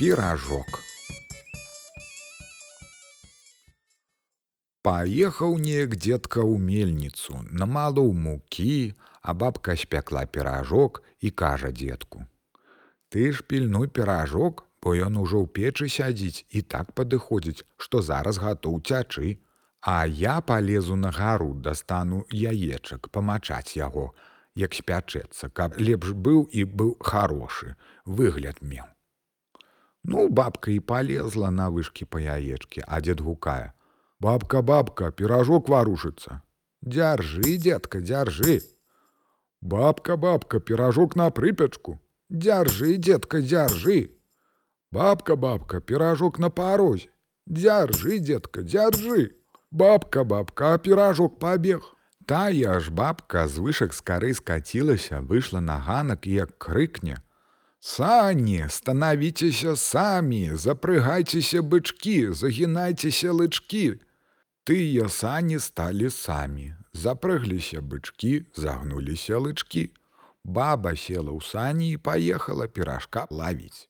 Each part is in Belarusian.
піражок. Паехаў неяк дзедка ў мельніцу, намалоў мукі, а бабка спякла піражок і кажа дзедку: « Ты ж пільнуй піражок, бо ён ужо ў печы сядзіць і так падыходзіць, што зараз гатоў цячы. А я полезу на гару, дастану яечак, памачаць яго, як спячэцца, каб лепш быў і быў хорошы, выгляд меў. Ну, бабка і полезла на вышкі па яечкі, а дзед гукае: « Бабка, бабка, піражок варушыцца. Дзяржы, дзедка, дзяржы. Бабка, бабка, піражок на прыпячку. Дзяржы, дзедка, дзяржы. Бабка, бабка, піражок на парозе. Дзяржы, дзедка, дзяржы. Бабка, бабка, а піражок пабег. Тая ж бабка з вышак з кары скацілася, выйшла на ганак як крыкне: Сані, станавіцеся самі, запрыгайцеся бычкі, загінайцеся лычкі. Тыя сані сталі самі, запрыгліся бычкі, загнуліся лычкі. Баба села ў сані і паехала піражка лавіць.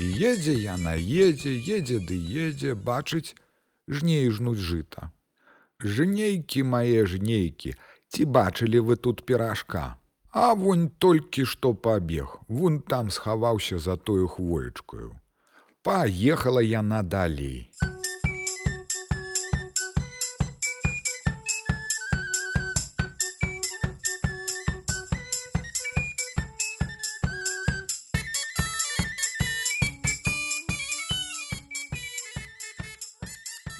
Едзе яна едзе, едзе ды едзе, бачыць, жней жнуць жыта. Жнейкі мае жнейкі, ці бачылі вы тут піражка. А вунь толькі што пабег, вунь там схаваўся за тою хвоечкаю. Паехала яна далей.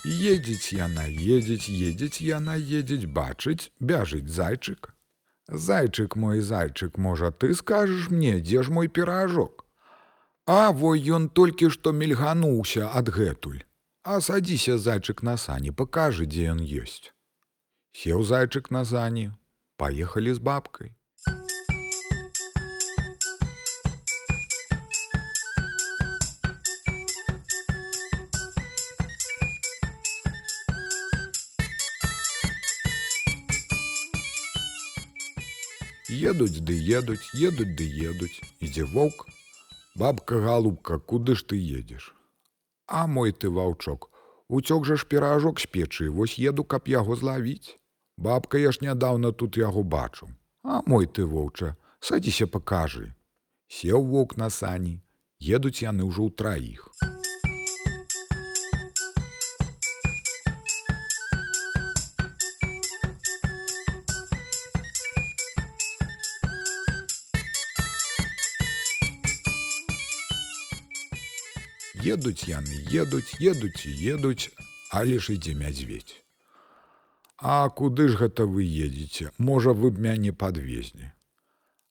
Едзець яна едзець, едзець яна едзець, бачыць, бяжыць зайчык. Зайчык мой зайчык, можа, ты скажаш мне, дзе ж мой піражок. А во ён толькі што мільгануўся адгэтуль. А садзіся зайчык на сані, пакажы, дзе ён ёсць. Сеў зайчык на зані, паехалі з бабкай. Едуць ды едуць, едуць ды едуць, ідзе воўк. Бабка галубка, куды ж ты едзеш? А мой ты ваўчок, уцёк жа ж піражок з печы, вось еду, каб яго злавіць. Бабка я ж нядаўна тут яго бачу. А мой ты воўча, садзіся пакажы. Сеў воўк на сані, едуць яны ўжо ў траіх. Едуць яны, едуць, едуць і едуць, але ж ідзе мядзведь. А куды ж гэта вы едзеце? Можа, вы б мяне падвезлі.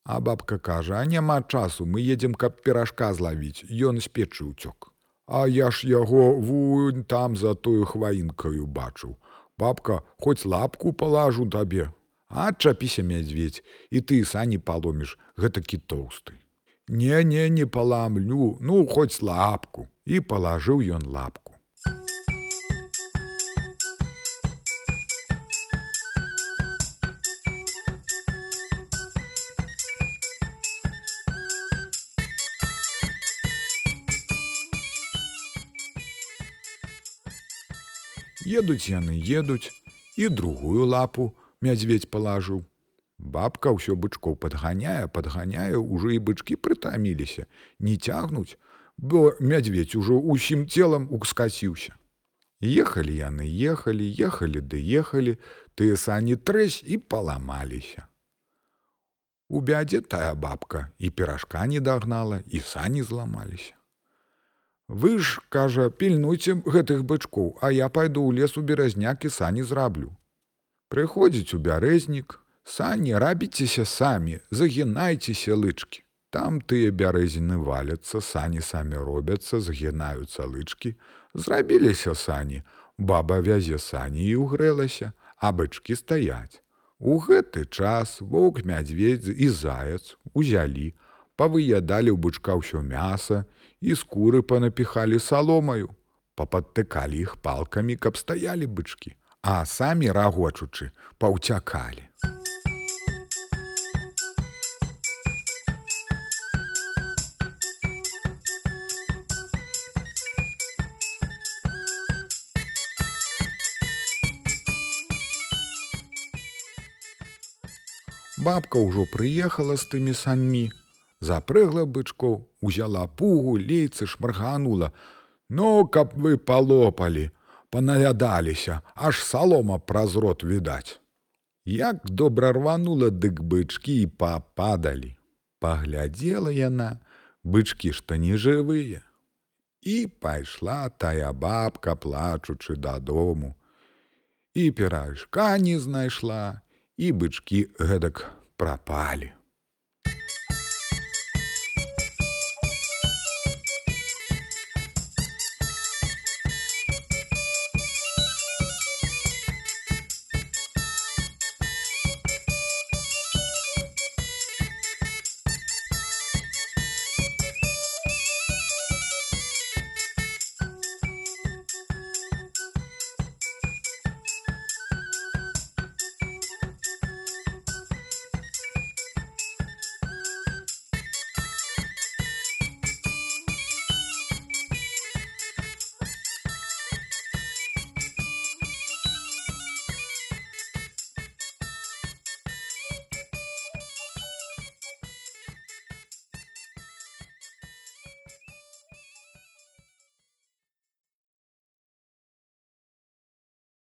А бабка кажа: « А няма часу, мы едзем, каб піражка злавіць, Ён з печы ўцёк. А я ж яго вунь там за тою хваінкаю бачыў. Бабка, хоць лапку палажу табе. Адчапіся мядзведь, і ты сані паломіш, гэтакі тоўсты. Не, не, не паламлю, ну хоць лапку і палажыў ён лапку. Едуць яны едуць і другую лапу мядзведь палажыў. Бабка ўсё бычкоў падганяе, падганяе, ужо і бычкі прытаміліся, не цягнуць, бо мядзведь ужо ўсім целам ускасіўся. Ехалі яны, ехалі, ехалі ды ехалі, тыя сані трэсь і паламаліся. У бядзе тая бабка і піражка не дагнала, і сані зламаліся. Вы ж, кажа, пільнуйце гэтых бычкоў, а я пайду ў лес у беразняк і сані зраблю. Прыходзіць у бярэзнік, сані рабіцеся самі, загінайцеся лычкі. Там тыя бярэзіны валяцца, сані самі робяцца, згінаюцца лычкі, зрабіліся сані, баба вязе сані і ўгрэлася, а бычкі стаяць. У гэты час воўк мядзведь і заяц узялі, павыядалі ў бычка ўсё мяса і скуры панапіхалі саломаю, пападтыкалі іх палкамі, каб стаялі бычкі, а самі рагочучы паўцякалі. Бабка ўжо прыехала з тымі саньмі, запрэгла бычкоў, узяла пугу, лейцы шмарганула. Ну, каб вы палопалі, панаядаліся, аж салома праз рот відаць. Як добра рванула, дык бычкі і пападалі. Паглядзела яна, бычкі што не жывыя. І пайшла тая бабка, плачучы дадому. І перажка не знайшла, і бычкі гэтак прапалі.